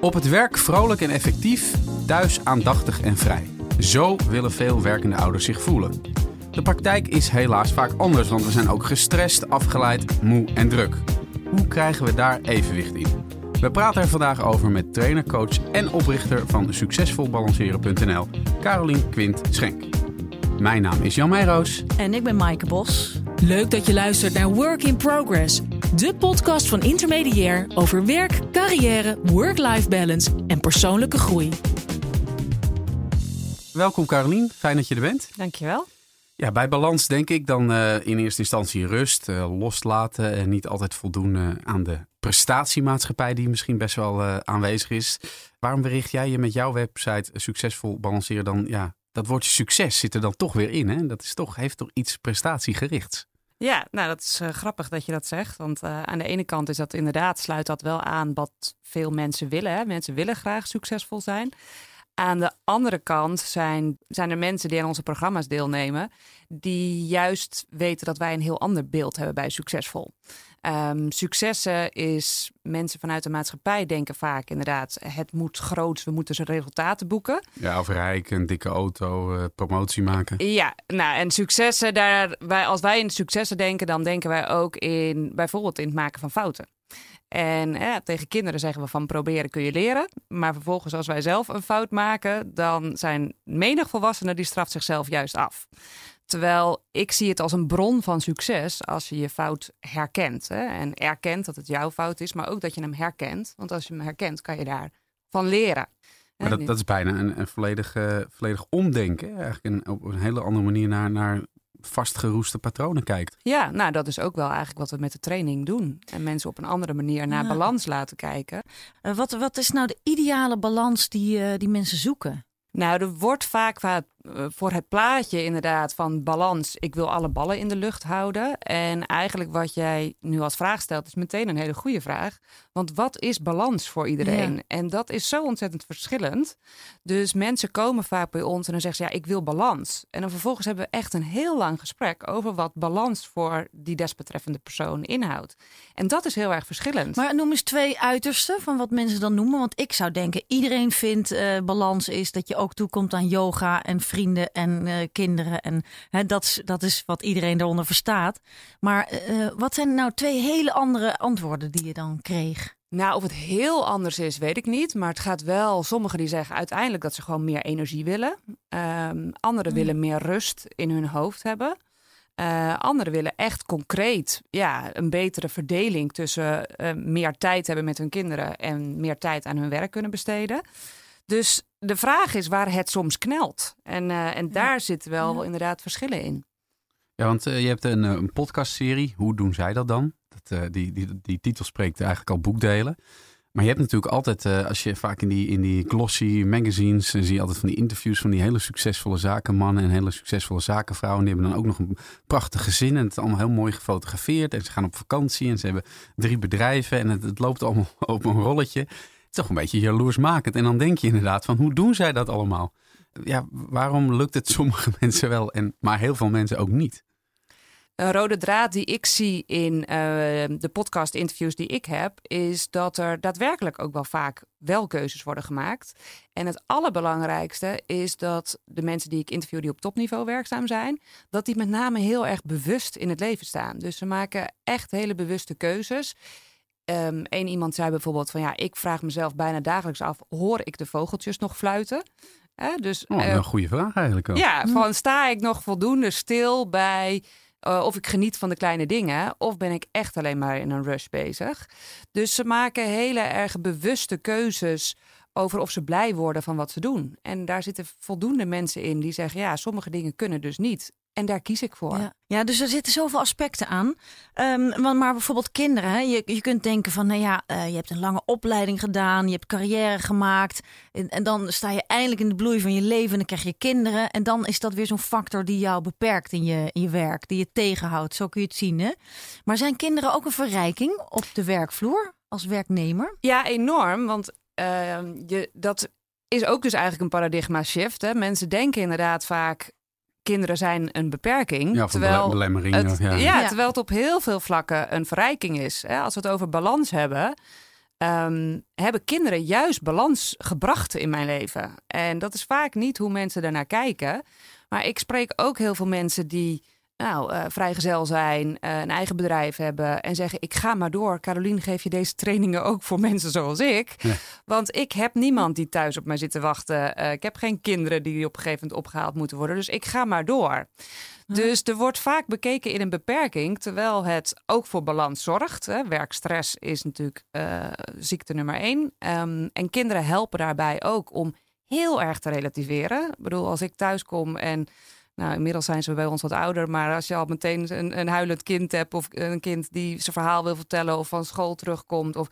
Op het werk vrolijk en effectief, thuis aandachtig en vrij. Zo willen veel werkende ouders zich voelen. De praktijk is helaas vaak anders, want we zijn ook gestrest, afgeleid, moe en druk. Hoe krijgen we daar evenwicht in? We praten er vandaag over met trainer, coach en oprichter van succesvolbalanceren.nl, Carolien Quint Schenk. Mijn naam is Jan Meijroos. En ik ben Maaike Bos. Leuk dat je luistert naar Work in Progress, de podcast van Intermediair over werk, carrière, work-life balance en persoonlijke groei. Welkom Carolien, fijn dat je er bent. Dankjewel. Ja, bij balans denk ik dan uh, in eerste instantie rust, uh, loslaten en niet altijd voldoen uh, aan de prestatiemaatschappij die misschien best wel aanwezig is. Waarom bericht jij je met jouw website succesvol balanceren dan ja, dat woordje succes zit er dan toch weer in. Hè? Dat is toch, heeft toch iets prestatiegerichts. Ja, nou dat is uh, grappig dat je dat zegt. Want uh, aan de ene kant is dat inderdaad, sluit dat wel aan wat veel mensen willen. Hè? Mensen willen graag succesvol zijn. Aan de andere kant zijn, zijn er mensen die aan onze programma's deelnemen, die juist weten dat wij een heel ander beeld hebben bij succesvol. Um, successen is mensen vanuit de maatschappij denken vaak inderdaad, het moet groots, we moeten ze resultaten boeken. Ja, of rijk, een dikke auto, uh, promotie maken. Ja, nou en successen, daar, wij, als wij in successen denken, dan denken wij ook in bijvoorbeeld in het maken van fouten. En eh, tegen kinderen zeggen we van proberen kun je leren. Maar vervolgens als wij zelf een fout maken, dan zijn menig volwassenen die straft zichzelf juist af. Terwijl ik zie het als een bron van succes als je je fout herkent. Hè? En erkent dat het jouw fout is, maar ook dat je hem herkent. Want als je hem herkent, kan je daarvan leren. Maar dat, dat is bijna een, een volledig, uh, volledig omdenken. Eigenlijk een, op een hele andere manier naar, naar vastgeroeste patronen kijkt. Ja, nou dat is ook wel eigenlijk wat we met de training doen. En mensen op een andere manier naar ja. balans laten kijken. Uh, wat, wat is nou de ideale balans die, uh, die mensen zoeken? Nou, er wordt vaak voor het plaatje inderdaad van balans. Ik wil alle ballen in de lucht houden. En eigenlijk wat jij nu als vraag stelt, is meteen een hele goede vraag. Want wat is balans voor iedereen? Ja. En dat is zo ontzettend verschillend. Dus mensen komen vaak bij ons en dan zeggen ze: ja, ik wil balans. En dan vervolgens hebben we echt een heel lang gesprek over wat balans voor die desbetreffende persoon inhoudt. En dat is heel erg verschillend. Maar noem eens twee uitersten van wat mensen dan noemen. Want ik zou denken: iedereen vindt uh, balans is dat je ook toekomt aan yoga en vrienden en uh, kinderen. En hè, dat, dat is wat iedereen daaronder verstaat. Maar uh, wat zijn nou twee hele andere antwoorden die je dan kreeg? Nou, of het heel anders is, weet ik niet. Maar het gaat wel, sommigen die zeggen uiteindelijk dat ze gewoon meer energie willen. Um, anderen mm. willen meer rust in hun hoofd hebben. Uh, anderen willen echt concreet ja, een betere verdeling tussen uh, meer tijd hebben met hun kinderen en meer tijd aan hun werk kunnen besteden. Dus de vraag is waar het soms knelt. En, uh, en daar ja. zitten wel ja. inderdaad verschillen in. Ja, want je hebt een, een podcastserie. Hoe doen zij dat dan? Dat, uh, die, die, die titel spreekt eigenlijk al boekdelen. Maar je hebt natuurlijk altijd, uh, als je vaak in die, in die glossy magazines, zie je altijd van die interviews van die hele succesvolle zakenmannen en hele succesvolle zakenvrouwen. Die hebben dan ook nog een prachtig gezin en het is allemaal heel mooi gefotografeerd. En ze gaan op vakantie en ze hebben drie bedrijven en het, het loopt allemaal op een rolletje. Toch een beetje jaloersmakend. En dan denk je inderdaad van, hoe doen zij dat allemaal? Ja, waarom lukt het sommige mensen wel, en, maar heel veel mensen ook niet? Een rode draad die ik zie in uh, de podcast-interviews die ik heb, is dat er daadwerkelijk ook wel vaak wel keuzes worden gemaakt. En het allerbelangrijkste is dat de mensen die ik interview die op topniveau werkzaam zijn, dat die met name heel erg bewust in het leven staan. Dus ze maken echt hele bewuste keuzes. Um, Eén iemand zei bijvoorbeeld van ja, ik vraag mezelf bijna dagelijks af, hoor ik de vogeltjes nog fluiten? Eh, dus, oh, uh, een goede vraag eigenlijk ook. Ja, van sta ik nog voldoende stil bij uh, of ik geniet van de kleine dingen, of ben ik echt alleen maar in een rush bezig. Dus ze maken hele erg bewuste keuzes over of ze blij worden van wat ze doen. En daar zitten voldoende mensen in die zeggen: ja, sommige dingen kunnen dus niet. En daar kies ik voor. Ja, ja dus er zitten zoveel aspecten aan. Um, maar bijvoorbeeld kinderen. Hè? Je, je kunt denken van, nou ja, uh, je hebt een lange opleiding gedaan. Je hebt carrière gemaakt. En, en, dan sta je eindelijk in de bloei van je leven. En dan krijg je kinderen. En dan is dat weer zo'n factor die jou beperkt in je, in je werk. Die je tegenhoudt. Zo kun je het zien. Hè? Maar zijn kinderen ook een verrijking op de werkvloer als werknemer? Ja, enorm. Want uh, je, dat is ook dus eigenlijk een paradigma shift. Hè? Mensen denken inderdaad vaak kinderen zijn een beperking. Ja, terwijl belemmering. Het, ja. ja, terwijl het op heel veel vlakken een verrijking is. Als we het over balans hebben, ehm, hebben kinderen juist balans gebracht in mijn leven. En dat is vaak niet hoe mensen daarnaar kijken. Maar ik spreek ook heel veel mensen die nou, uh, vrijgezel zijn, uh, een eigen bedrijf hebben en zeggen: Ik ga maar door. Caroline, geef je deze trainingen ook voor mensen zoals ik? Ja. Want ik heb niemand die thuis op mij zit te wachten. Uh, ik heb geen kinderen die op een gegeven moment opgehaald moeten worden. Dus ik ga maar door. Dus er wordt vaak bekeken in een beperking, terwijl het ook voor balans zorgt. Hè. Werkstress is natuurlijk ziekte nummer één. Um, en kinderen helpen daarbij ook om heel erg te relativeren. Ik bedoel, als ik thuis kom en nou, inmiddels zijn ze bij ons wat ouder. Maar als je al meteen een, een huilend kind hebt. Of een kind die zijn verhaal wil vertellen. Of van school terugkomt. Of,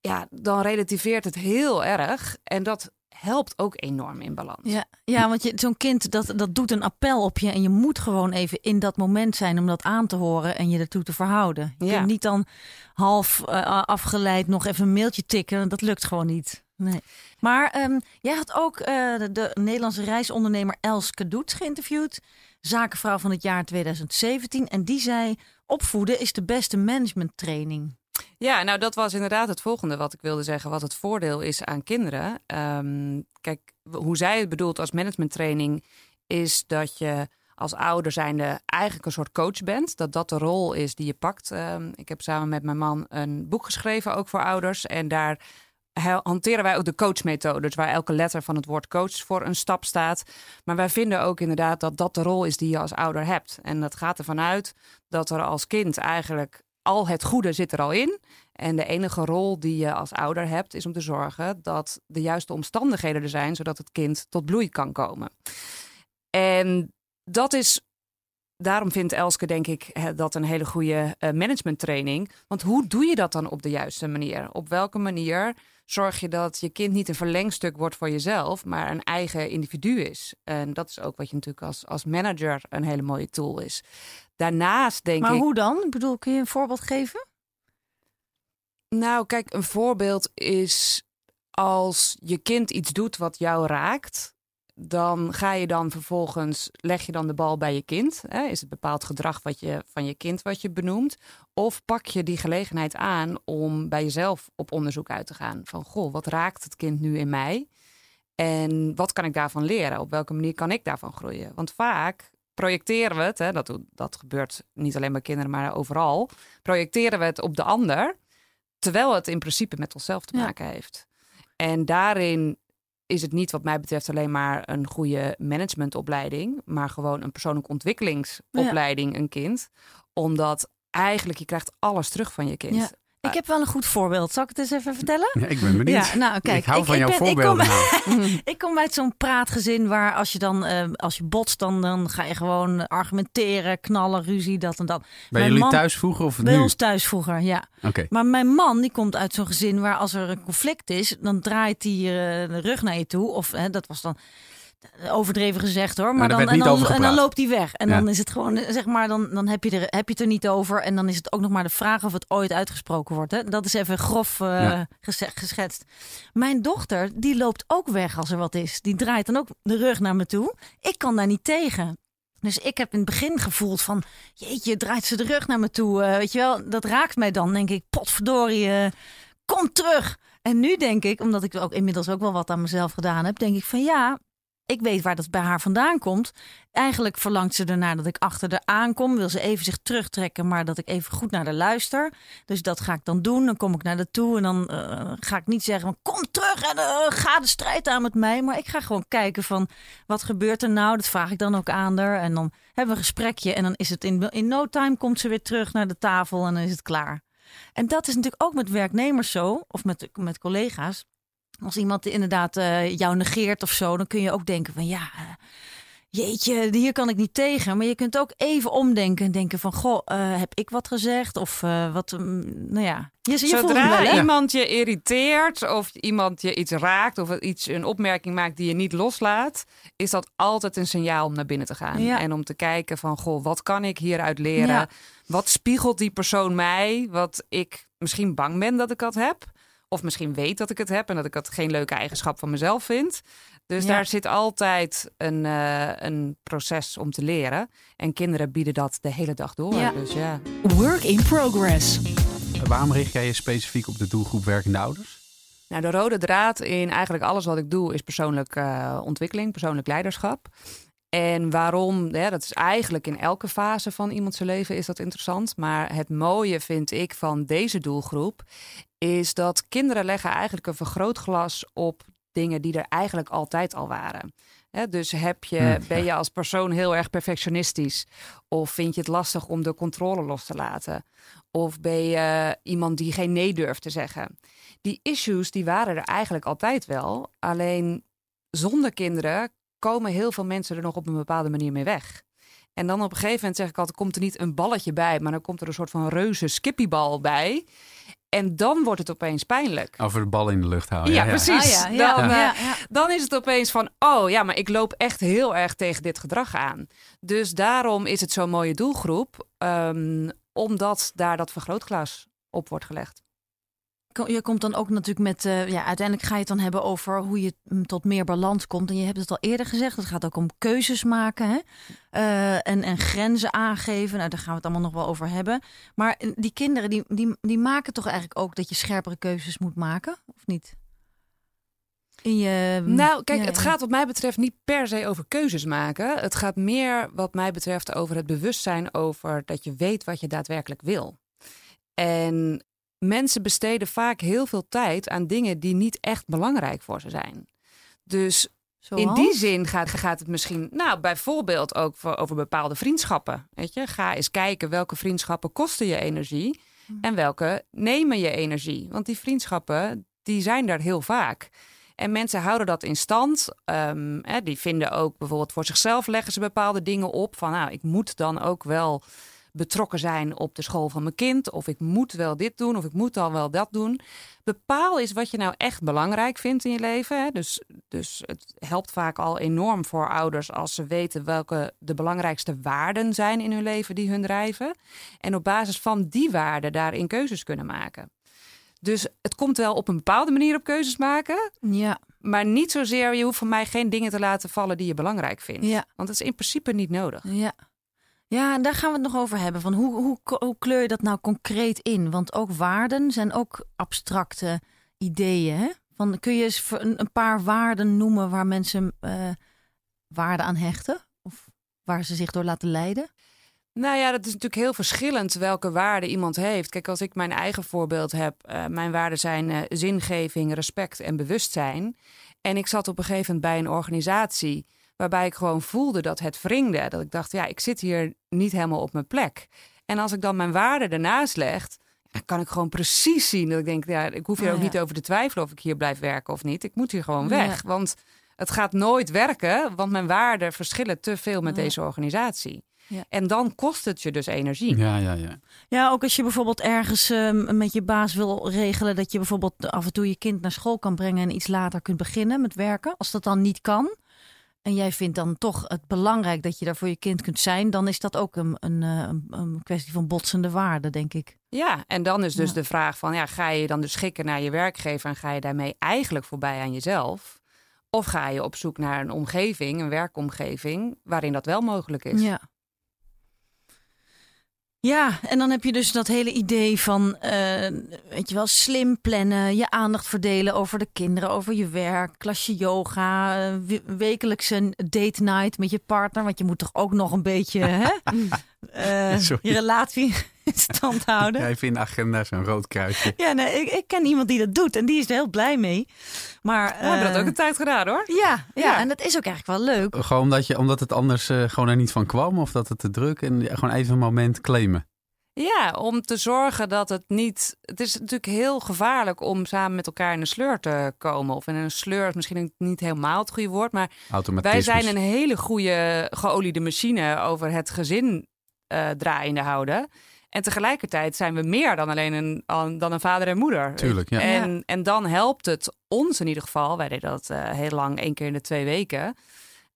ja, dan relativeert het heel erg. En dat helpt ook enorm in balans. Ja, ja want zo'n kind dat, dat doet een appel op je. En je moet gewoon even in dat moment zijn om dat aan te horen. En je ertoe te verhouden. Je ja. kunt niet dan half uh, afgeleid nog even een mailtje tikken. Dat lukt gewoon niet. Nee. Maar um, jij had ook uh, de, de, Nederlandse reisondernemer Elske Doets geïnterviewd. Zakenvrouw van het jaar 2017. En die zei: opvoeden is de beste managementtraining. Ja, nou dat was inderdaad het volgende wat ik wilde zeggen. Wat het voordeel is aan kinderen. Um, kijk, hoe zij het bedoelt als managementtraining is dat je als ouder zijnde eigenlijk een soort coach bent. Dat dat de rol is die je pakt. Um, ik heb samen met mijn man een boek geschreven, ook voor ouders. En daar hanteren wij ook de coachmethode, dus waar elke letter van het woord coach voor een stap staat. Maar wij vinden ook inderdaad dat dat de rol is die je als ouder hebt. En dat gaat ervan uit dat er als kind eigenlijk al het goede zit er al in. En de enige rol die je als ouder hebt, is om te zorgen dat de juiste omstandigheden er zijn, zodat het kind tot bloei kan komen. En dat is daarom vindt Elske, denk ik, dat een hele goede uh, managementtraining. Want hoe doe je dat dan op de juiste manier? Op welke manier zorg je dat je kind niet een verlengstuk wordt voor jezelf, maar een eigen individu is? En dat is ook wat je natuurlijk als, als manager een hele mooie tool is. Daarnaast denk maar ik. Maar hoe dan? Ik bedoel, kun je een voorbeeld geven? Nou, kijk, een voorbeeld is als je kind iets doet wat jou raakt dan ga je dan vervolgens, leg je dan de bal bij je kind. Hè? Is het bepaald gedrag wat je, van je kind wat je benoemt? Of pak je die gelegenheid aan om bij jezelf op onderzoek uit te gaan? Van, goh, wat raakt het kind nu in mij? En wat kan ik daarvan leren? Op welke manier kan ik daarvan groeien? Want vaak projecteren we het, hè, dat, dat gebeurt niet alleen bij kinderen, maar overal, projecteren we het op de ander, terwijl het in principe met onszelf te maken heeft. En daarin is het niet wat mij betreft alleen maar een goede managementopleiding, maar gewoon een persoonlijke ontwikkelingsopleiding, een kind. Omdat eigenlijk je krijgt alles terug van je kind. Ik heb wel een goed voorbeeld. Zal ik het eens even vertellen? Ja, ik ben benieuwd. Ja, nou, kijk, ik hou van jouw ben, voorbeelden. Ik kom, ik kom uit zo'n praatgezin waar als je dan uh, als je botst, dan, dan ga je gewoon argumenteren, knallen, ruzie, dat en dat. Bij mijn jullie man, thuis vroeger of bij nu? ons thuis vroeger, ja. Okay. Maar mijn man die komt uit zo'n gezin waar als er een conflict is, dan draait hij uh, de rug naar je toe. Of hè, dat was dan overdreven gezegd hoor. Maar, dan, en, dan, en dan loopt hij weg. En ja. dan is het gewoon, zeg maar, dan, dan heb, je er, heb je het er niet over. En dan is het ook nog maar de vraag of het ooit uitgesproken wordt. Hè? Dat is even grof uh, ja. geschetst. Mijn dochter, die loopt ook weg als er wat is. Die draait dan ook de rug naar me toe. Ik kan daar niet tegen. Dus ik heb in het begin gevoeld van, jeetje, draait ze de rug naar me toe. Uh, weet je wel, dat raakt mij dan. Denk ik, potverdorie, uh, kom terug. En nu denk ik, omdat ik ook inmiddels ook wel wat aan mezelf gedaan heb, denk ik van ja, ik weet waar dat bij haar vandaan komt. Eigenlijk verlangt ze ernaar dat ik achter haar aankom. Wil ze even zich terugtrekken, maar dat ik even goed naar haar luister. Dus dat ga ik dan doen. Dan kom ik naar haar toe en dan uh, ga ik niet zeggen: kom terug en uh, ga de strijd aan met mij. Maar ik ga gewoon kijken van wat gebeurt er nou. Dat vraag ik dan ook aan haar. En dan hebben we een gesprekje. En dan is het in, in no time komt ze weer terug naar de tafel en dan is het klaar. En dat is natuurlijk ook met werknemers zo, of met, met collega's. Als iemand inderdaad uh, jou negeert of zo, dan kun je ook denken van ja, uh, jeetje, hier kan ik niet tegen. Maar je kunt ook even omdenken en denken van goh, uh, heb ik wat gezegd? Of wat, um, nou ja. Je, je Zodra wel, iemand je irriteert of iemand je iets raakt of iets, een opmerking maakt die je niet loslaat, is dat altijd een signaal om naar binnen te gaan. Ja. En om te kijken van goh, wat kan ik hieruit leren? Ja. Wat spiegelt die persoon mij? Wat ik misschien bang ben dat ik dat heb? Of misschien weet dat ik het heb en dat ik dat geen leuke eigenschap van mezelf vind. Dus Ja. daar zit altijd een, eh, een proces om te leren. En kinderen bieden dat de hele dag door. Ja. Dus ja. Work in progress. Waarom richt jij je specifiek op de doelgroep werkende ouders? Nou, de rode draad in eigenlijk alles wat ik doe is persoonlijke uh, ontwikkeling, persoonlijk leiderschap. En waarom, dat is eigenlijk in elke fase van iemands leven is dat interessant. Maar het mooie vind ik van deze doelgroep is dat kinderen leggen eigenlijk een vergrootglas op dingen die er eigenlijk altijd al waren. dus heb je, hm, ben je als persoon heel erg perfectionistisch? Of vind je het lastig om de controle los te laten? Of ben je iemand die geen nee durft te zeggen? Die issues die waren er eigenlijk altijd wel. Alleen zonder kinderen komen heel veel mensen er nog op een bepaalde manier mee weg. En dan op een gegeven moment zeg ik altijd, komt er niet een balletje bij, maar dan komt er een soort van reuze skippiebal bij. En dan wordt het opeens pijnlijk. Over de bal in de lucht houden. Ja, precies. Ah, ja, dan, uh, dan, is het opeens van, oh ja, maar ik loop echt heel erg tegen dit gedrag aan. Dus daarom is het zo'n mooie doelgroep, um, omdat daar dat vergrootglas op wordt gelegd je komt dan ook natuurlijk met, uh, ja, uiteindelijk ga je het dan hebben over hoe je tot meer balans komt. En je hebt het al eerder gezegd, het gaat ook om keuzes maken hè? Uh, en, en grenzen aangeven. Nou, daar gaan we het allemaal nog wel over hebben. Maar die kinderen, die, die, die maken toch eigenlijk ook dat je scherpere keuzes moet maken, of niet? In je, nou, kijk, het gaat wat mij betreft niet per se over keuzes maken. Het gaat meer, wat mij betreft, over het bewustzijn over dat je weet wat je daadwerkelijk wil. En mensen besteden vaak heel veel tijd aan dingen die niet echt belangrijk voor ze zijn. Dus in die zin gaat, gaat het misschien, nou, bijvoorbeeld ook voor, over bepaalde vriendschappen. Weet je, ga eens kijken welke vriendschappen kosten je energie hm. en welke nemen je energie. Want die vriendschappen, die zijn daar heel vaak. En mensen houden dat in stand. Um, hè, die vinden ook bijvoorbeeld voor zichzelf leggen ze bepaalde dingen op. Van nou, ik moet dan ook wel betrokken zijn op de school van mijn kind. Of ik moet wel dit doen, of ik moet dan wel dat doen. Bepaal is wat je nou echt belangrijk vindt in je leven. Hè? Dus, dus het helpt vaak al enorm voor ouders als ze weten welke de belangrijkste waarden zijn in hun leven die hun drijven. En op basis van die waarden daarin keuzes kunnen maken. Dus het komt wel op een bepaalde manier op keuzes maken. Ja. Maar niet zozeer, je hoeft van mij geen dingen te laten vallen die je belangrijk vindt. Ja. Want dat is in principe niet nodig. Ja. Ja, en daar gaan we het nog over hebben. Van hoe, hoe, kleur je dat nou concreet in? Want ook waarden zijn ook abstracte ideeën. Hè? Van, kun je eens een, paar waarden noemen waar mensen uh, waarde aan hechten? Of waar ze zich door laten leiden? Nou ja, dat is natuurlijk heel verschillend welke waarden iemand heeft. Kijk, als ik mijn eigen voorbeeld heb, uh, mijn waarden zijn uh, zingeving, respect en bewustzijn. En ik zat op een gegeven moment bij een organisatie Waarbij ik gewoon voelde dat het wringde. Dat ik dacht, ja, ik zit hier niet helemaal op mijn plek. En als ik dan mijn waarde ernaast leg, kan ik gewoon precies zien dat ik denk, ja, ik hoef hier oh, ook niet over te twijfelen of ik hier blijf werken of niet. Ik moet hier gewoon weg. Want het gaat nooit werken, want mijn waarden verschillen te veel met deze organisatie. Ja. En dan kost het je dus energie. Ja, ja, ja. Ja, ook als je bijvoorbeeld ergens um, met je baas wil regelen dat je bijvoorbeeld af en toe je kind naar school kan brengen en iets later kunt beginnen met werken. Als dat dan niet kan, en jij vindt dan toch het belangrijk dat je daar voor je kind kunt zijn, dan is dat ook een, een, eh, een kwestie van botsende waarde, denk ik. Ja, en dan is dus de vraag van, ja, ga je dan dus schikken naar je werkgever en ga je daarmee eigenlijk voorbij aan jezelf? Of ga je op zoek naar een omgeving, een werkomgeving, waarin dat wel mogelijk is? Ja. Ja, en dan heb je dus dat hele idee van, uh, weet je wel, slim plannen, je aandacht verdelen over de kinderen, over je werk, klasje yoga, uh, wekelijkse date night met je partner, want je moet toch ook nog een beetje hè, uh, je relatie in stand houden. Jij vindt agenda zo'n rood kruisje. Ja, nee, ik, ik, ken iemand die dat doet en die is er heel blij mee. Maar, We hebben dat ook een tijd gedaan hoor. Ja, ja, en dat is ook eigenlijk wel leuk. Gewoon omdat, je, omdat het anders gewoon er niet van kwam of dat het te druk en gewoon even een moment claimen. Ja, om te zorgen dat het niet. Het is natuurlijk heel gevaarlijk om samen met elkaar in een sleur te komen. Of in een sleur is misschien niet helemaal het goede woord. Maar wij zijn een hele goede geoliede machine over het gezin uh, draaiende houden. En tegelijkertijd zijn we meer dan alleen een, dan een vader en moeder. Tuurlijk, ja. En, en dan helpt het ons in ieder geval. Wij deden dat uh, heel lang, één keer in de twee weken.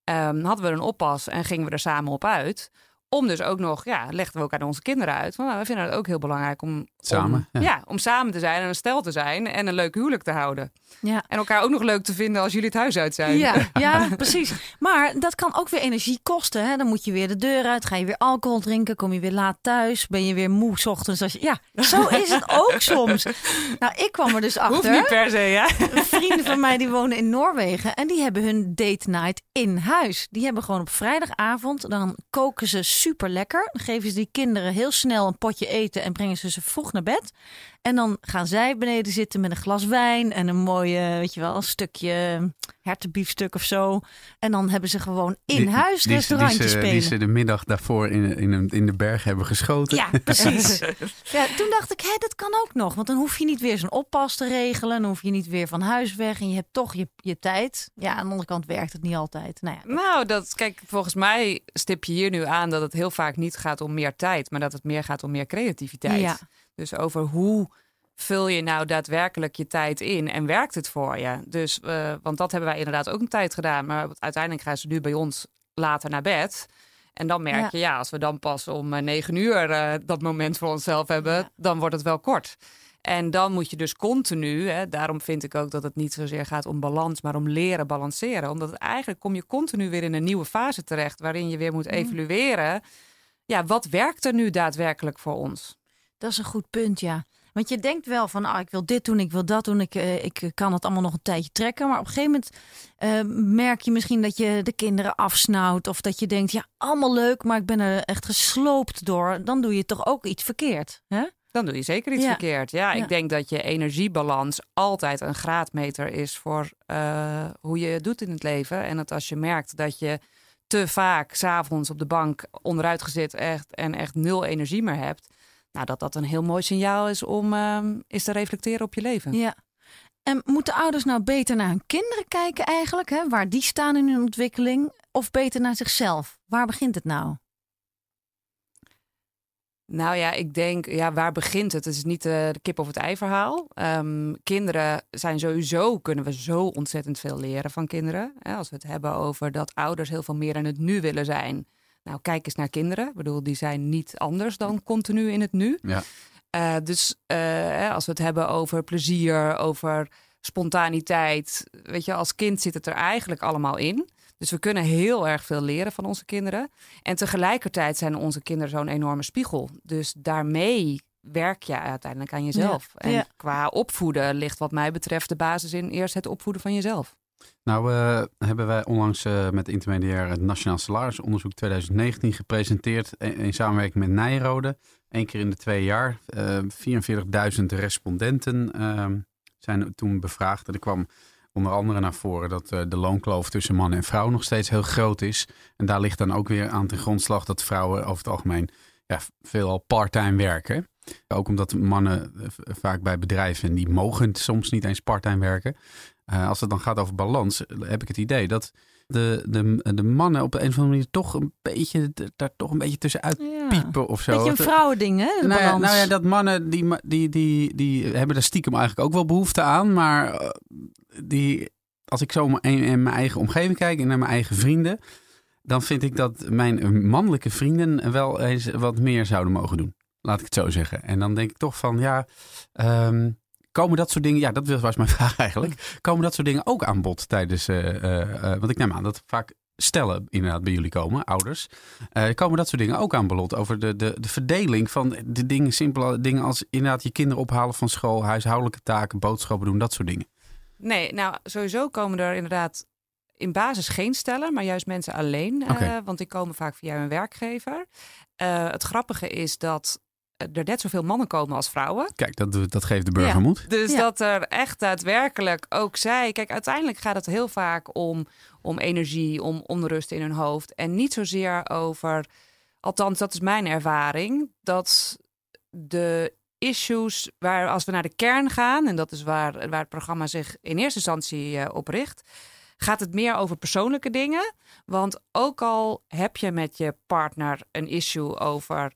Um, hadden we een oppas en gingen we er samen op uit Om dus ook nog, ja, legden we ook aan onze kinderen uit. Van, nou, we vinden het ook heel belangrijk om Samen, om, ja. om samen te zijn en een stel te zijn en een leuk huwelijk te houden. Ja. En elkaar ook nog leuk te vinden als jullie het huis uit zijn. Ja, ja, precies. Maar dat kan ook weer energie kosten. Hè? Dan moet je weer de deur uit, ga je weer alcohol drinken, kom je weer laat thuis, ben je weer moe 's ochtends. Als je... Ja, zo is het ook soms. Nou, ik kwam er dus Hoeft achter. niet per se, ja. Vrienden van mij die wonen in Noorwegen en die hebben hun date night in huis. Die hebben gewoon op vrijdagavond, dan koken ze super lekker. Dan geven ze die kinderen heel snel een potje eten en brengen ze ze vroeg naar bed. En dan gaan zij beneden zitten met een glas wijn en een mooie, weet je wel, een stukje hertenbiefstuk of zo. En dan hebben ze gewoon in Die- huis die, restaurantje die, ze, spelen. die ze de middag daarvoor in, in, in de berg hebben geschoten. Ja, precies. ja, toen dacht ik, hé, dat kan ook nog. Want dan hoef je niet weer zo'n oppas te regelen. Dan hoef je niet weer van huis weg. En je hebt toch je, je tijd. Ja, aan de andere kant werkt het niet altijd. Nou ja, Nou, dat, kijk, volgens mij stip je hier nu aan dat het heel vaak niet gaat om meer tijd, maar dat het meer gaat om meer creativiteit. Ja. Dus over hoe vul je nou daadwerkelijk je tijd in en werkt het voor je? Dus, eh, want dat hebben wij inderdaad ook een tijd gedaan, maar uiteindelijk gaan ze nu bij ons later naar bed. En dan merk Ja. je, ja, als we dan pas om eh, negen uur eh, dat moment voor onszelf hebben, Ja. dan wordt het wel kort. En dan moet je dus continu, hè, daarom vind ik ook dat het niet zozeer gaat om balans, maar om leren balanceren. Omdat het eigenlijk kom je continu weer in een nieuwe fase terecht, waarin je weer moet evalueren. Ja, wat werkt er nu daadwerkelijk voor ons? Dat is een goed punt, ja. Want je denkt wel van, ah, ik wil dit doen, ik wil dat doen. Ik, eh, ik kan het allemaal nog een tijdje trekken. Maar op een gegeven moment eh, merk je misschien dat je de kinderen afsnauwt. Of dat je denkt, ja, allemaal leuk, maar ik ben er echt gesloopt door. Dan doe je toch ook iets verkeerd. Hè? Dan doe je zeker iets Ja. verkeerd. Ja, Ja. ik denk dat je energiebalans altijd een graadmeter is voor eh, hoe je het doet in het leven. En dat als je merkt dat je te vaak s'avonds op de bank onderuit gezet echt, en echt nul energie meer hebt. Nou, dat dat een heel mooi signaal is om ehm eens te reflecteren op je leven. Ja. En moeten ouders nou beter naar hun kinderen kijken eigenlijk? Hè? Waar die staan in hun ontwikkeling? Of beter naar zichzelf? Waar begint het nou? Nou ja, ik denk, ja, waar begint het? Het is niet eh, de kip of het ei verhaal. Ehm, kinderen zijn sowieso, kunnen we zo ontzettend veel leren van kinderen. Hè, als we het hebben over dat ouders heel veel meer in het nu willen zijn. Nou, kijk eens naar kinderen. Ik bedoel, die zijn niet anders dan continu in het nu. Ja. Eh, dus eh, hè, als we het hebben over plezier, over spontaniteit. Weet je, als kind zit het er eigenlijk allemaal in. Dus we kunnen heel erg veel leren van onze kinderen. En tegelijkertijd zijn onze kinderen zo'n enorme spiegel. Dus daarmee werk je uiteindelijk aan jezelf. Ja, En ja. qua opvoeden ligt wat mij betreft de basis in eerst het opvoeden van jezelf. Nou eh, hebben wij onlangs eh, met Intermediair het Nationaal Salarisonderzoek 2019 gepresenteerd in, in samenwerking met Nijrode. Eén keer in de twee jaar. Eh 44.000 respondenten ehm, zijn toen bevraagd. En er kwam onder andere naar voren dat eh, de loonkloof tussen man en vrouw nog steeds heel groot is. En daar ligt dan ook weer aan ten grondslag dat vrouwen over het algemeen ja, veelal part-time werken. Ook omdat mannen eh, vaak bij bedrijven, die mogen soms niet eens part-time werken. Eh, als het dan gaat over balans, heb ik het idee dat de, de, de mannen op een of andere manier toch een beetje, daar toch een beetje tussenuit Ja. piepen of zo. Beetje een vrouwending, hè? De nou ja, balans. nou ja, dat mannen die, die, die, die hebben daar stiekem eigenlijk ook wel behoefte aan. Maar eh, die, als ik zo in mijn- in mijn eigen omgeving kijk en naar mijn eigen vrienden. Dan vind ik dat mijn mannelijke vrienden wel eens wat meer zouden mogen doen. Laat ik het zo zeggen. En dan denk ik toch van ja, ehm, komen dat soort dingen. Ja, dat was mijn vraag eigenlijk. Komen dat soort dingen ook aan bod tijdens. eh, eh, eh, want ik neem aan dat vaak stellen inderdaad bij jullie komen, ouders. Komen dat soort dingen ook aan bod over de, de, de verdeling van de dingen, simpele dingen als inderdaad je kinderen ophalen van school, huishoudelijke taken, boodschappen doen, dat soort dingen. Nee, nou sowieso komen er inderdaad in basis geen stellen, maar juist mensen alleen. want die komen vaak via hun werkgever. Het grappige is dat er net zoveel mannen komen als vrouwen. Kijk, dat, dat geeft de burger Ja. moed. Dus Ja. dat er echt daadwerkelijk ook zij. Kijk, uiteindelijk gaat het heel vaak om, om energie, om onrust in hun hoofd. En niet zozeer over. Althans, dat is mijn ervaring. Dat de issues waar als we naar de kern gaan, en dat is waar, waar het programma zich in eerste instantie eh, op richt, gaat het meer over persoonlijke dingen. Want ook al heb je met je partner een issue over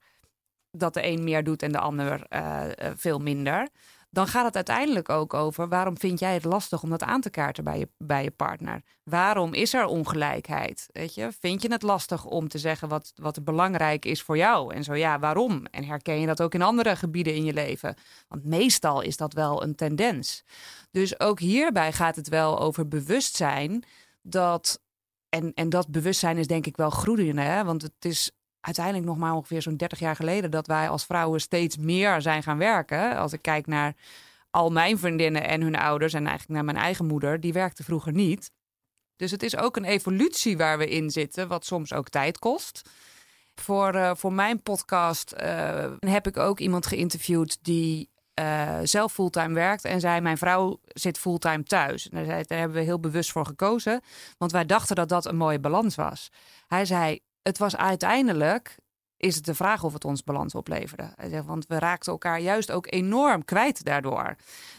dat de een meer doet en de ander eh, eh, veel minder, dan gaat het uiteindelijk ook over waarom vind jij het lastig om dat aan te kaarten bij je, bij je partner? Waarom is er ongelijkheid? Weet je? Vind je het lastig om te zeggen wat, wat belangrijk is voor jou? En zo ja, waarom? En herken je dat ook in andere gebieden in je leven? Want meestal is dat wel een tendens. Dus ook hierbij gaat het wel over bewustzijn dat. En, en dat bewustzijn is denk ik wel groeiende. Hè? Want het is uiteindelijk nog maar ongeveer zo'n 30 jaar geleden dat wij als vrouwen steeds meer zijn gaan werken. Als ik kijk naar al mijn vriendinnen en hun ouders en eigenlijk naar mijn eigen moeder, die werkte vroeger niet. Dus het is ook een evolutie waar we in zitten, wat soms ook tijd kost. Voor, uh, voor mijn podcast uh, heb ik ook iemand geïnterviewd die uh, zelf fulltime werkt en zei: Mijn vrouw zit fulltime thuis. En daar, daar hebben we heel bewust voor gekozen, want wij dachten dat dat een mooie balans was. Hij zei: het was uiteindelijk is het de vraag of het ons balans opleverde. Want we raakten elkaar juist ook enorm kwijt daardoor.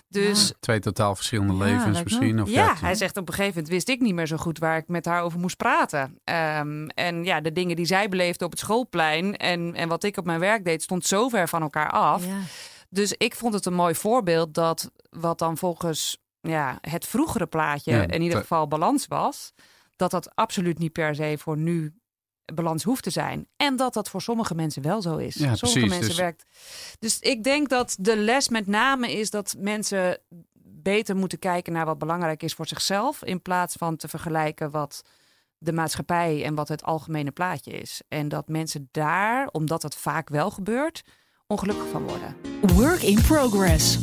Dus, Twee totaal verschillende levens misschien. Of ja, hij zegt op een gegeven moment wist ik niet meer zo goed waar ik met haar over moest praten. Um, en ja, de dingen die zij beleefde op het schoolplein en, en wat ik op mijn werk deed, stond zo ver van elkaar af. Ja. Dus ik vond het een mooi voorbeeld dat wat dan volgens ja, het vroegere plaatje in ieder geval balans was, dat dat absoluut niet per se voor nu balans hoeft te zijn. En dat dat voor sommige mensen wel zo is. Ja, sommige precies, mensen dus... werkt. Dus ik denk dat de les met name is dat mensen beter moeten kijken naar wat belangrijk is voor zichzelf. In plaats van te vergelijken wat de maatschappij en wat het algemene plaatje is. En dat mensen daar, omdat het vaak wel gebeurt, ongelukkig van worden. Work in progress.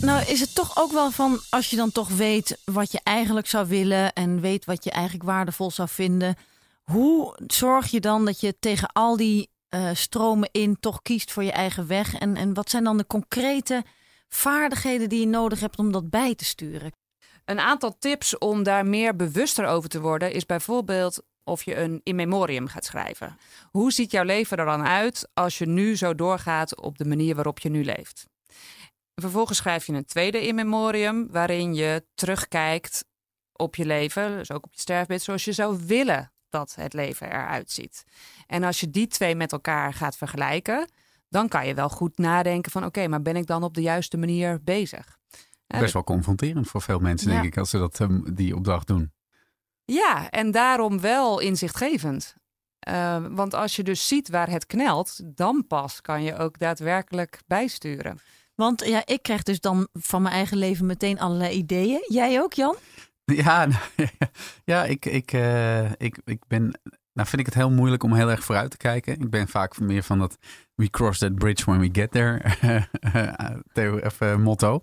Nou, is het toch ook wel van als je dan toch weet wat je eigenlijk zou willen en weet wat je eigenlijk waardevol zou vinden hoe zorg je dan dat je tegen al die uh, stromen in toch kiest voor je eigen weg? En, en wat zijn dan de concrete vaardigheden die je nodig hebt om dat bij te sturen? Een aantal tips om daar meer bewuster over te worden is bijvoorbeeld of je een in memoriam gaat schrijven. Hoe ziet jouw leven er dan uit als je nu zo doorgaat op de manier waarop je nu leeft? Vervolgens schrijf je een tweede in memoriam waarin je terugkijkt op je leven, dus ook op je sterfbed, zoals je zou willen dat het leven eruit ziet. En als je die twee met elkaar gaat vergelijken, dan kan je wel goed nadenken van oké, maar ben ik dan op de juiste manier bezig? Best wel confronterend voor veel mensen, denk ik, als ze dat um, die opdracht doen. Ja, en daarom wel inzichtgevend. Uh, want als je dus ziet waar het knelt, dan pas kan je ook daadwerkelijk bijsturen. Want ja, ik krijg dus dan van mijn eigen leven meteen allerlei ideeën. Jij ook, Jan? Ja, nou, ja ik, ik, uh, ik, ik ben. Nou, vind ik het heel moeilijk om heel erg vooruit te kijken. Ik ben vaak meer van dat we cross that bridge when we get there even motto.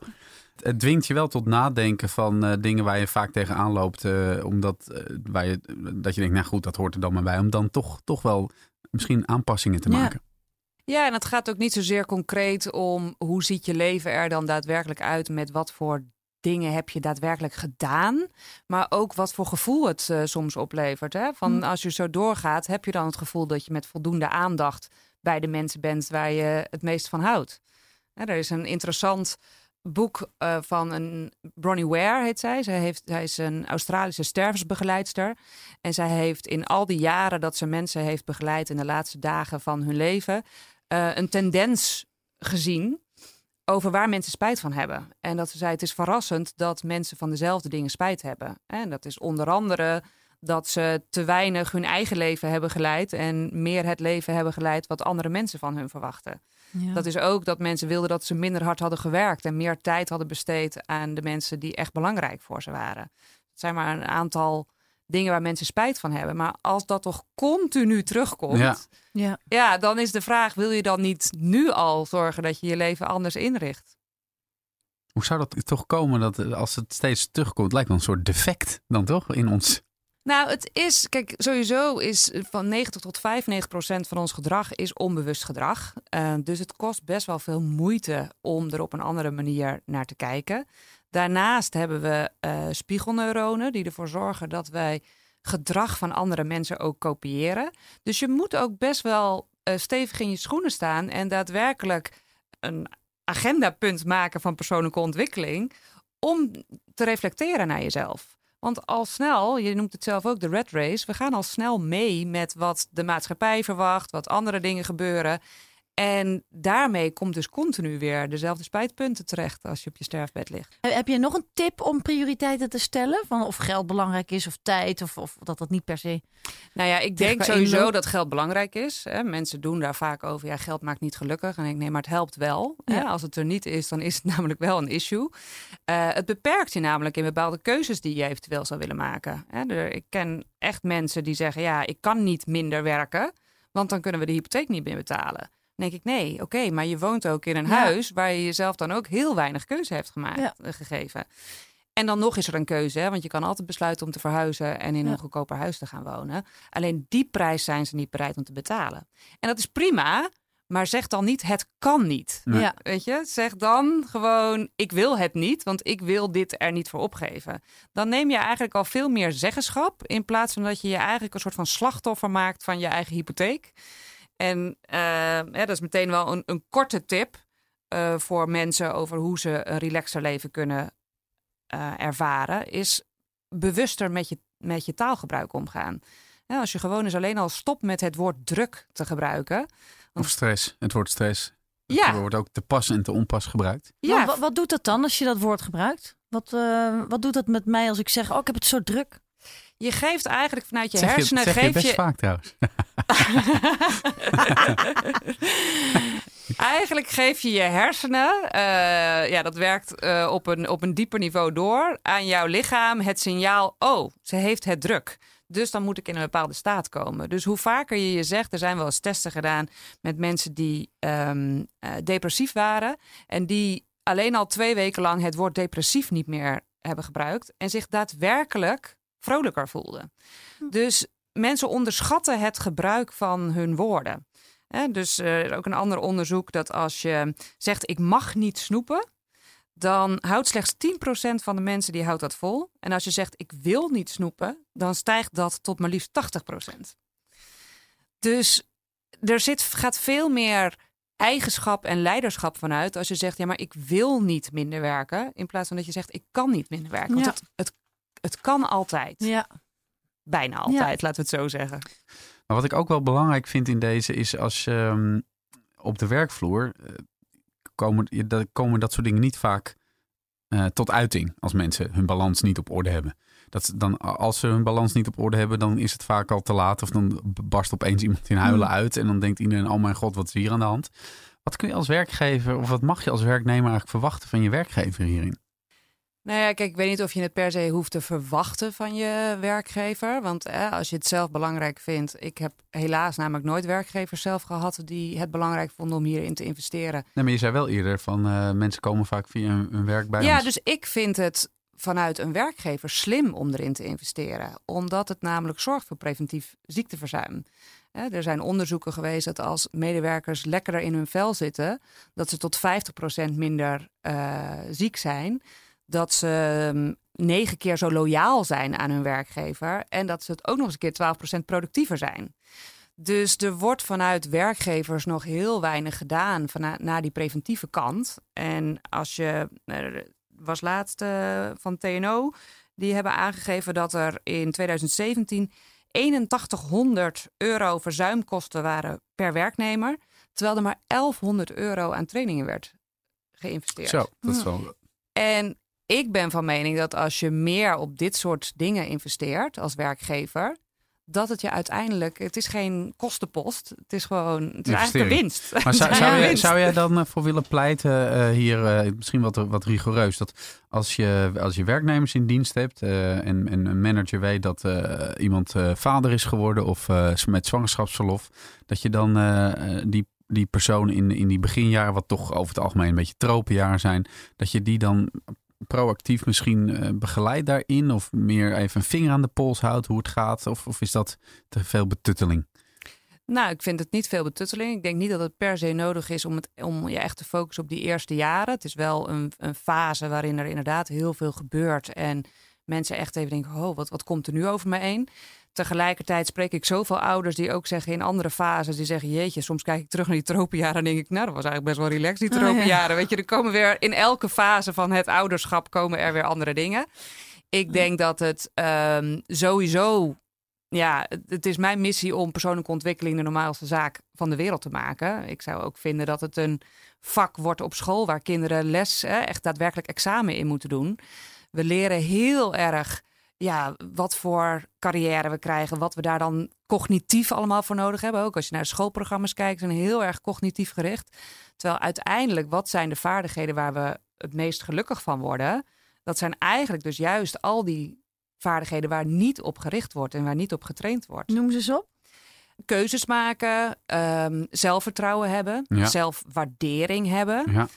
Het dwingt je wel tot nadenken van uh, dingen waar je vaak tegenaan loopt. Uh, omdat waar je, dat je denkt, nou goed, dat hoort er dan maar bij. Om dan toch, toch wel misschien aanpassingen te maken. Ja, en het gaat ook niet zozeer concreet om hoe ziet je leven er dan daadwerkelijk uit met wat voor dingen heb je daadwerkelijk gedaan, maar ook wat voor gevoel het uh, soms oplevert. Hè? Van hm. als je zo doorgaat, heb je dan het gevoel dat je met voldoende aandacht bij de mensen bent waar je het meest van houdt. Ja, er is een interessant boek uh, van een Bronnie Ware heet zij. Zij, heeft, zij is een Australische stervensbegeleidster. En zij heeft in al die jaren dat ze mensen heeft begeleid in de laatste dagen van hun leven, uh, een tendens gezien over waar mensen spijt van hebben. En dat ze zei: het is verrassend dat mensen van dezelfde dingen spijt hebben. En dat is onder andere dat ze te weinig hun eigen leven hebben geleid en meer het leven hebben geleid wat andere mensen van hun verwachten. Dat is ook dat mensen wilden dat ze minder hard hadden gewerkt en meer tijd hadden besteed aan de mensen die echt belangrijk voor ze waren. Het zijn maar een aantal dingen waar mensen spijt van hebben. Maar als dat toch continu terugkomt, ja. Ja. ja, dan is de vraag: wil je dan niet nu al zorgen dat je je leven anders inricht? Hoe zou dat toch komen dat als het steeds terugkomt, lijkt wel een soort defect dan toch in ons? Nou, het is, kijk, sowieso is van 90 tot 95 procent van ons gedrag is onbewust gedrag. Uh, dus het kost best wel veel moeite om er op een andere manier naar te kijken. Daarnaast hebben we uh, spiegelneuronen die ervoor zorgen dat wij gedrag van andere mensen ook kopiëren. Dus je moet ook best wel uh, stevig in je schoenen staan en daadwerkelijk een agendapunt maken van persoonlijke ontwikkeling om te reflecteren naar jezelf. Want al snel, je noemt het zelf ook de red race, we gaan al snel mee met wat de maatschappij verwacht, wat andere dingen gebeuren. En daarmee komt dus continu weer dezelfde spijtpunten terecht als je op je sterfbed ligt. Heb je nog een tip om prioriteiten te stellen? Van of geld belangrijk is of tijd of, of dat dat niet per se. Nou ja, ik denk sowieso dat geld belangrijk is. Hè. Mensen doen daar vaak over, ja, geld maakt niet gelukkig. En ik nee, maar het helpt wel. Hè. Als het er niet is, dan is het namelijk wel een issue. Eh, het beperkt je namelijk in bepaalde keuzes die je eventueel zou willen maken. Hè. Er, ik ken echt mensen die zeggen, ja, ik kan niet minder werken, want dan kunnen we de hypotheek niet meer betalen. Dan denk ik, nee, oké, maar je woont ook in een Ja. huis waar je jezelf dan ook heel weinig keuze heeft gemaakt, Ja. eh, gegeven. En dan nog is er een keuze, hè? want je kan altijd besluiten om te verhuizen en in Ja. een goedkoper huis te gaan wonen. Alleen die prijs zijn ze niet bereid om te betalen. En dat is prima, maar zeg dan niet het kan niet. Nee. Ja. Weet je, zeg dan gewoon ik wil het niet, want ik wil dit er niet voor opgeven. Dan neem je eigenlijk al veel meer zeggenschap in plaats van dat je je eigenlijk een soort van slachtoffer maakt van je eigen hypotheek. En eh, hè, dat is meteen wel een, een korte tip eh, voor mensen over hoe ze een relaxer leven kunnen eh, ervaren, is bewuster met je, met je taalgebruik omgaan. Ja, als je gewoon eens alleen al stopt met het woord druk te gebruiken. Of stress. Het woord stress. Ja, Het wordt ook te pas en te onpas gebruikt. ja wat, wat doet dat dan als je dat woord gebruikt? Wat, eh, wat doet dat met mij als ik zeg, oh, ik heb het zo druk? Je geeft eigenlijk vanuit je zeg je, hersenen... zeg je best je, vaak trouwens. Eigenlijk geef je je hersenen, eh, ja, dat werkt eh, op, een, op een dieper niveau door, aan jouw lichaam het signaal: oh, ze heeft het druk. Dus dan moet ik in een bepaalde staat komen. Dus hoe vaker je je zegt, er zijn wel eens testen gedaan met mensen die ehm, eh, depressief waren en die alleen al twee weken lang het woord depressief niet meer hebben gebruikt en zich daadwerkelijk vrolijker voelden. Dus mensen onderschatten het gebruik van hun woorden. Dus eh, er is ook een ander onderzoek dat als je zegt ik mag niet snoepen, dan houdt slechts 10% van de mensen die houdt dat vol. En als je zegt ik wil niet snoepen, dan stijgt dat tot maar liefst 80%. Dus er zit, gaat veel meer eigenschap en leiderschap vanuit als je zegt ja maar ik wil niet minder werken, in plaats van dat je zegt ik kan niet minder werken. Want Ja. het, het, het kan altijd. Ja. Bijna altijd, laten we het zo zeggen. Maar wat ik ook wel belangrijk vind in deze is als je ehm, op de werkvloer eh, komen, dat- komen dat soort dingen niet vaak eh, tot uiting als mensen hun balans niet op orde hebben. Dat dan, als ze hun balans niet op orde hebben, dan is het vaak al te laat. Of dan barst opeens iemand in huilen Hmm. uit. En dan denkt iedereen, oh mijn god, wat is hier aan de hand? Wat kun je als werkgever, of wat mag je als werknemer eigenlijk verwachten van je werkgever hierin? Nou ja, kijk, ik weet niet of je het per se hoeft te verwachten van je werkgever. Want eh, als je het zelf belangrijk vindt. Ik heb helaas namelijk nooit werkgevers zelf gehad die het belangrijk vonden om hierin te investeren. Nee, maar je zei wel eerder van eh, mensen komen vaak via hun, hun werk bij ja, ons. dus ik vind het vanuit een werkgever slim om erin te investeren. Omdat het namelijk zorgt voor preventief ziekteverzuim. Er zijn onderzoeken geweest dat als medewerkers lekkerder in hun vel zitten, dat ze tot 50% minder eh, ziek zijn. Dat ze mm, negen keer zo loyaal zijn aan hun werkgever. En dat ze het ook nog eens een keer 12% productiever zijn. Dus er wordt vanuit werkgevers nog heel weinig gedaan vana- naar die preventieve kant. En als je, er was laatst eh, van TNO, die hebben aangegeven dat er in 2017 8100 euro verzuimkosten waren per werknemer. Terwijl er maar 1100 euro aan trainingen werd geïnvesteerd. Zo, dat is wel... En ik ben van mening dat als je meer op dit soort dingen investeert als werkgever, dat het je uiteindelijk, het is geen kostenpost, het is gewoon, het is eigenlijk een winst. Maar zou, zou, jij, winst. zou jij dan eh, voor willen pleiten eh, hier, eh, misschien wat, wat rigoureus, dat als je, als je werknemers in dienst hebt en, en een manager weet dat iemand vader is geworden of met zwangerschapsverlof, dat je dan die, die persoon in, in die beginjaren, wat toch over het algemeen een beetje tropenjaren zijn, dat je die dan proactief misschien eh, begeleidt daarin of meer even een vinger aan de pols houdt hoe het gaat of, of is dat te veel betutteling? Nou, ik vind het niet veel betutteling. Ik denk niet dat het per se nodig is om, het, om je echt te focussen op die eerste jaren. Het is wel een, een fase waarin er inderdaad heel veel gebeurt. En mensen echt even denken, oh, wat, wat komt er nu over me heen? Tegelijkertijd spreek ik zoveel ouders die ook zeggen in andere fases, die zeggen, jeetje, soms kijk ik terug naar die tropenjaren en denk ik, nou, dat was eigenlijk best wel relaxed, die Oh, ja. tropenjaren. Weet je, er komen weer in elke fase van het ouderschap komen er weer andere dingen. Ik denk dat het ehm, sowieso ja, het- is mijn missie om persoonlijke ontwikkeling de normaalste zaak van de wereld te maken. Ik zou ook vinden dat het een vak wordt op school waar kinderen les, echt daadwerkelijk examen in moeten doen. We leren heel erg ja, wat voor carrière we krijgen, wat we daar dan cognitief allemaal voor nodig hebben. Ook als je naar schoolprogramma's kijkt, zijn heel erg cognitief gericht. Terwijl uiteindelijk, wat zijn de vaardigheden waar we het meest gelukkig van worden? Dat zijn eigenlijk dus juist al die vaardigheden waar niet op gericht wordt en waar niet op getraind wordt. Noem ze eens op. Keuzes maken, ehm, zelfvertrouwen hebben, Ja. zelfwaardering hebben, Ja.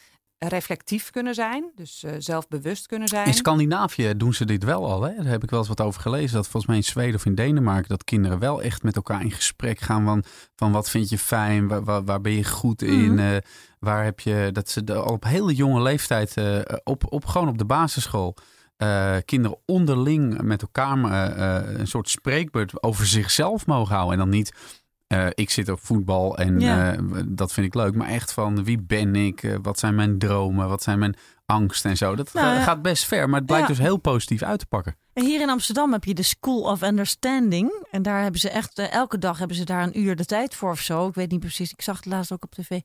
Reflectief kunnen zijn, dus eh, zelfbewust kunnen zijn. In Scandinavië doen ze dit wel al. Hè? Daar heb ik wel eens wat over gelezen. Dat volgens mij in Zweden of in Denemarken... dat kinderen wel echt met elkaar in gesprek gaan van... van wat vind je fijn, waar, waar, waar ben je goed in... Mhm. eh, waar heb je... Dat ze de- al op hele jonge leeftijd... eh, op, op, gewoon op de basisschool... kinderen onderling met elkaar een soort spreekbeurt over zichzelf mogen houden. En dan niet... eh, ik zit op voetbal en Ja. eh, dat vind ik leuk. Maar echt van wie ben ik? Eh, wat zijn mijn dromen? Wat zijn mijn angsten en zo? Dat Nou, gaat best ver. Maar het blijkt Ja. dus heel positief uit te pakken. En Hier in Amsterdam heb je de School of Understanding. En daar hebben ze echt, elke dag hebben ze daar een uur de tijd voor of zo. Ik weet niet precies, ik zag het laatst ook op tv.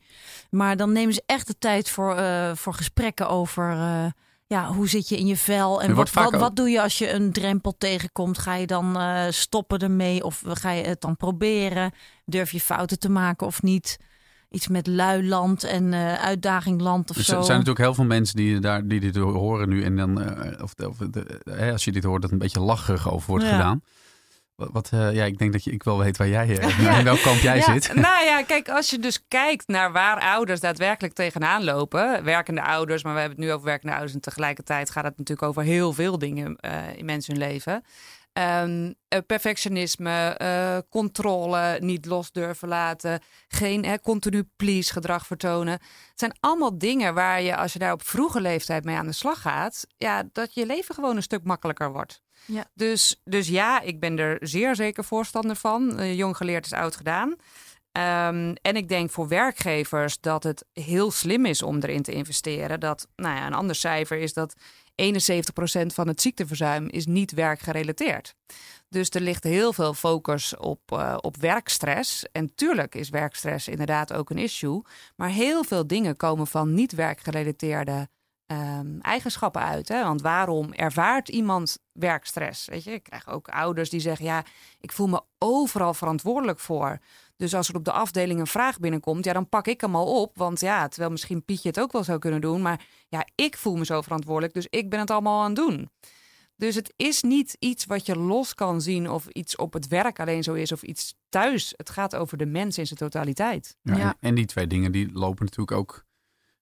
Maar dan nemen ze echt de tijd voor, voor gesprekken over... ja, hoe zit je in je vel? En wat, wat, doe je als je een drempel tegenkomt? Ga je dan eh, stoppen ermee of ga je het dan proberen? Durf je fouten te maken of niet? Iets met luiland en eh uitdagingland of Dus zo. er zijn natuurlijk heel veel mensen die, daar, die dit horen nu. En dan, eh, of, of als je dit hoort, dat een beetje lacherig over wordt Ja. gedaan. Wat, eh, ja, ik denk dat je, ik wel weet waar jij, eh, Ja. in welk kamp jij Ja, zit. Nou ja, kijk, als je dus kijkt naar waar ouders daadwerkelijk tegenaan lopen, werkende ouders, maar we hebben het nu over werkende ouders en tegelijkertijd gaat het natuurlijk over heel veel dingen eh, in mensen hun leven. Ehm, eh, perfectionisme, eh, controle, niet los durven laten, geen hè, continu please gedrag vertonen. Het zijn allemaal dingen waar je, als je daar op vroege leeftijd mee aan de slag gaat, ja, dat je leven gewoon een stuk makkelijker wordt. Ja. Dus, dus ja, ik ben er zeer zeker voorstander van. Eh, jong geleerd is oud gedaan. Ehm, en ik denk voor werkgevers dat het heel slim is om erin te investeren. Dat, nou ja, een ander cijfer is dat 71% van het ziekteverzuim is niet werkgerelateerd. Dus er ligt heel veel focus op, eh, op werkstress. En tuurlijk is werkstress inderdaad ook een issue. Maar heel veel dingen komen van niet ehm, eigenschappen uit. Hè? Want waarom ervaart iemand werkstress? Weet je, ik krijg ook ouders die zeggen: ja, ik voel me overal verantwoordelijk voor. Dus als er op de afdeling een vraag binnenkomt, ja, dan pak ik hem al op. Want ja, terwijl misschien Pietje het ook wel zou kunnen doen. Maar ja, ik voel me zo verantwoordelijk, dus ik ben het allemaal aan het doen. Dus het is niet iets wat je los kan zien of iets op het werk alleen zo is of iets thuis. Het gaat over de mens in zijn totaliteit. Ja, Ja. En, en die twee dingen die lopen natuurlijk ook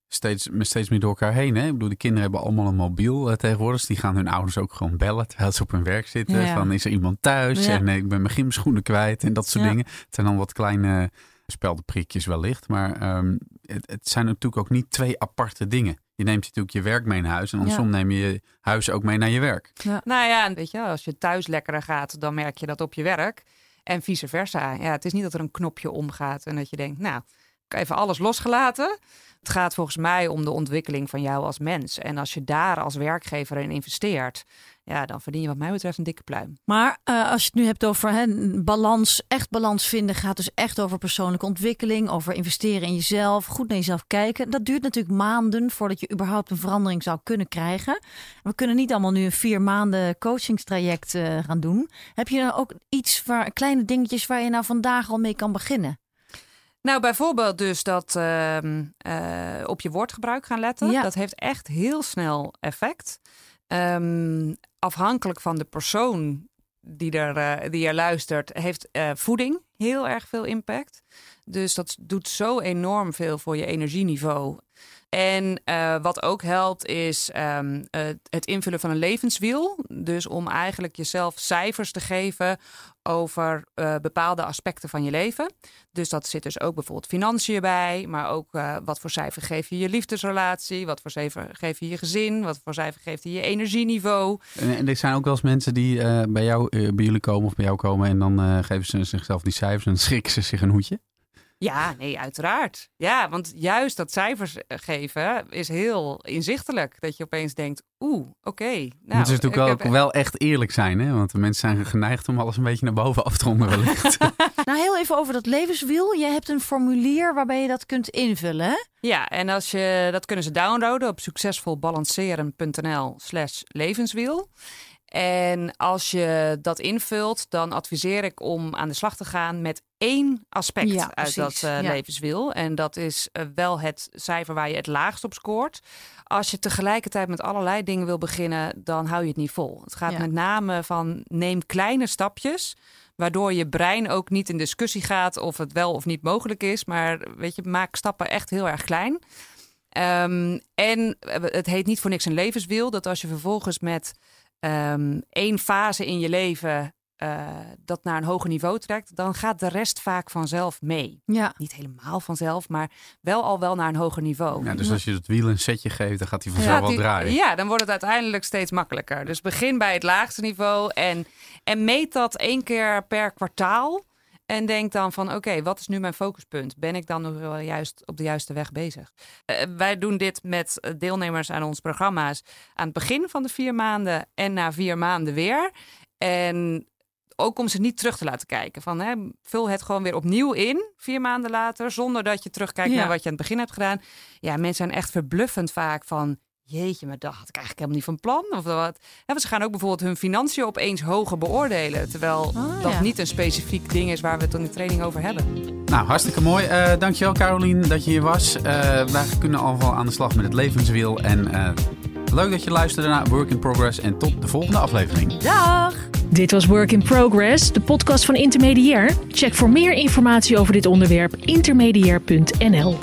steeds, steeds meer door elkaar heen. Hè? Ik bedoel, de kinderen hebben allemaal een mobiel eh, tegenwoordig. Dus die gaan hun ouders ook gewoon bellen terwijl ze op hun werk zitten. Ja. Van is er iemand thuis? Ja. En eh, ik ben mijn gymschoenen kwijt en dat soort Ja. dingen. Het zijn dan wat kleine speldenprikjes wellicht. Maar ehm, het, het zijn natuurlijk ook niet twee aparte dingen. Je neemt natuurlijk je werk mee naar huis. En andersom neem je je huis ook mee naar je werk. Nou ja, en weet je, als je thuis lekkerder gaat, dan merk je dat op je werk. En vice versa. Ja, het is niet dat er een knopje omgaat en dat je denkt, nou, even alles losgelaten. Het gaat volgens mij om de ontwikkeling van jou als mens. En als je daar als werkgever in investeert, ja, dan verdien je wat mij betreft een dikke pluim. Maar eh, als je het nu hebt over hè, balans, echt balans vinden, gaat dus echt over persoonlijke ontwikkeling, over investeren in jezelf, goed naar jezelf kijken. Dat duurt natuurlijk maanden voordat je überhaupt een verandering zou kunnen krijgen. We kunnen niet allemaal nu een vier maanden coachingstraject eh, gaan doen. Heb je nou ook iets waar kleine dingetjes waar je nou vandaag al mee kan beginnen? Nou, bijvoorbeeld dus dat ehm, eh, op je woordgebruik gaan letten. Ja. Dat heeft echt heel snel effect. Ehm, afhankelijk van de persoon die er, eh, die er luistert, heeft eh, voeding heel erg veel impact. Dus dat doet zo enorm veel voor je energieniveau. En eh, wat ook helpt is ehm, eh, het invullen van een levenswiel. Dus om eigenlijk jezelf cijfers te geven over eh, bepaalde aspecten van je leven. Dus dat zit dus ook bijvoorbeeld financiën bij, maar ook eh, wat voor cijfer geef je je liefdesrelatie, wat voor cijfer geef je je gezin, wat voor cijfer geeft je je energieniveau. En, er zijn ook wel eens mensen die bij, jou, bij jullie komen of bij jou komen. En dan geven ze zichzelf die cijfers en schrikken ze zich een hoedje. Ja, nee, uiteraard. Ja, want juist dat cijfers eh, geven is heel inzichtelijk. Dat je opeens denkt, oeh, oké. nou, Moeten ze natuurlijk ook heb- wel echt eerlijk zijn, hè? Want de mensen zijn geneigd om alles een beetje naar boven af te ronden wellicht. Nou, heel even over dat levenswiel. Je hebt een formulier waarbij je dat kunt invullen. Hè? Ja, en als je, dat kunnen ze downloaden op succesvolbalanceren.nl slash levenswiel. En als je dat invult, dan adviseer ik om aan de slag te gaan met één aspect Ja, uit dat eh, Ja. levenswiel. En dat is eh, wel het cijfer waar je het laagst op scoort. Als je tegelijkertijd met allerlei dingen wil beginnen, dan hou je het niet vol. Het gaat Ja. met name van neem kleine stapjes, waardoor je brein ook niet in discussie gaat of het wel of niet mogelijk is. Maar weet je, maak stappen echt heel erg klein. Ehm, en het heet niet voor niks een levenswiel. Dat als je vervolgens met ehm, één fase in je leven eh, dat naar een hoger niveau trekt, dan gaat de rest vaak vanzelf mee. Ja. Niet helemaal vanzelf, maar wel al wel naar een hoger niveau. ja, dus als je het wiel een setje geeft, dan gaat hij vanzelf Gaat wel die- draaien. Ja, dan wordt het uiteindelijk steeds makkelijker. Dus begin bij het laagste niveau en, en meet dat één keer per kwartaal. En denk dan van, oké, wat is nu mijn focuspunt? Ben ik dan nog wel juist op de juiste weg bezig? Eh, wij doen dit met eh, deelnemers aan ons programma's aan het begin van de vier maanden en na vier maanden weer. En ook om ze niet terug te laten kijken. Van, hè, vul het gewoon weer opnieuw in, vier maanden later, zonder dat je terugkijkt Ja. naar wat je aan het begin hebt gedaan. Ja, mensen zijn echt verbluffend vaak van, jeetje, maar dat had ik eigenlijk helemaal niet van plan. Of wat. Ja, want ze gaan ook bijvoorbeeld hun financiën opeens hoger beoordelen. Terwijl Ah, dat ja. niet een specifiek ding is waar we het in de training over hebben. Nou, hartstikke mooi. Eh, dankjewel Carolien dat je hier was. Eh, wij kunnen alvast aan de slag met het levenswiel. En eh, leuk dat je luisterde naar Work in Progress. En tot de volgende aflevering. Dag! Dit was Work in Progress, de podcast van Intermediair. Check voor meer informatie over dit onderwerp intermediair.nl.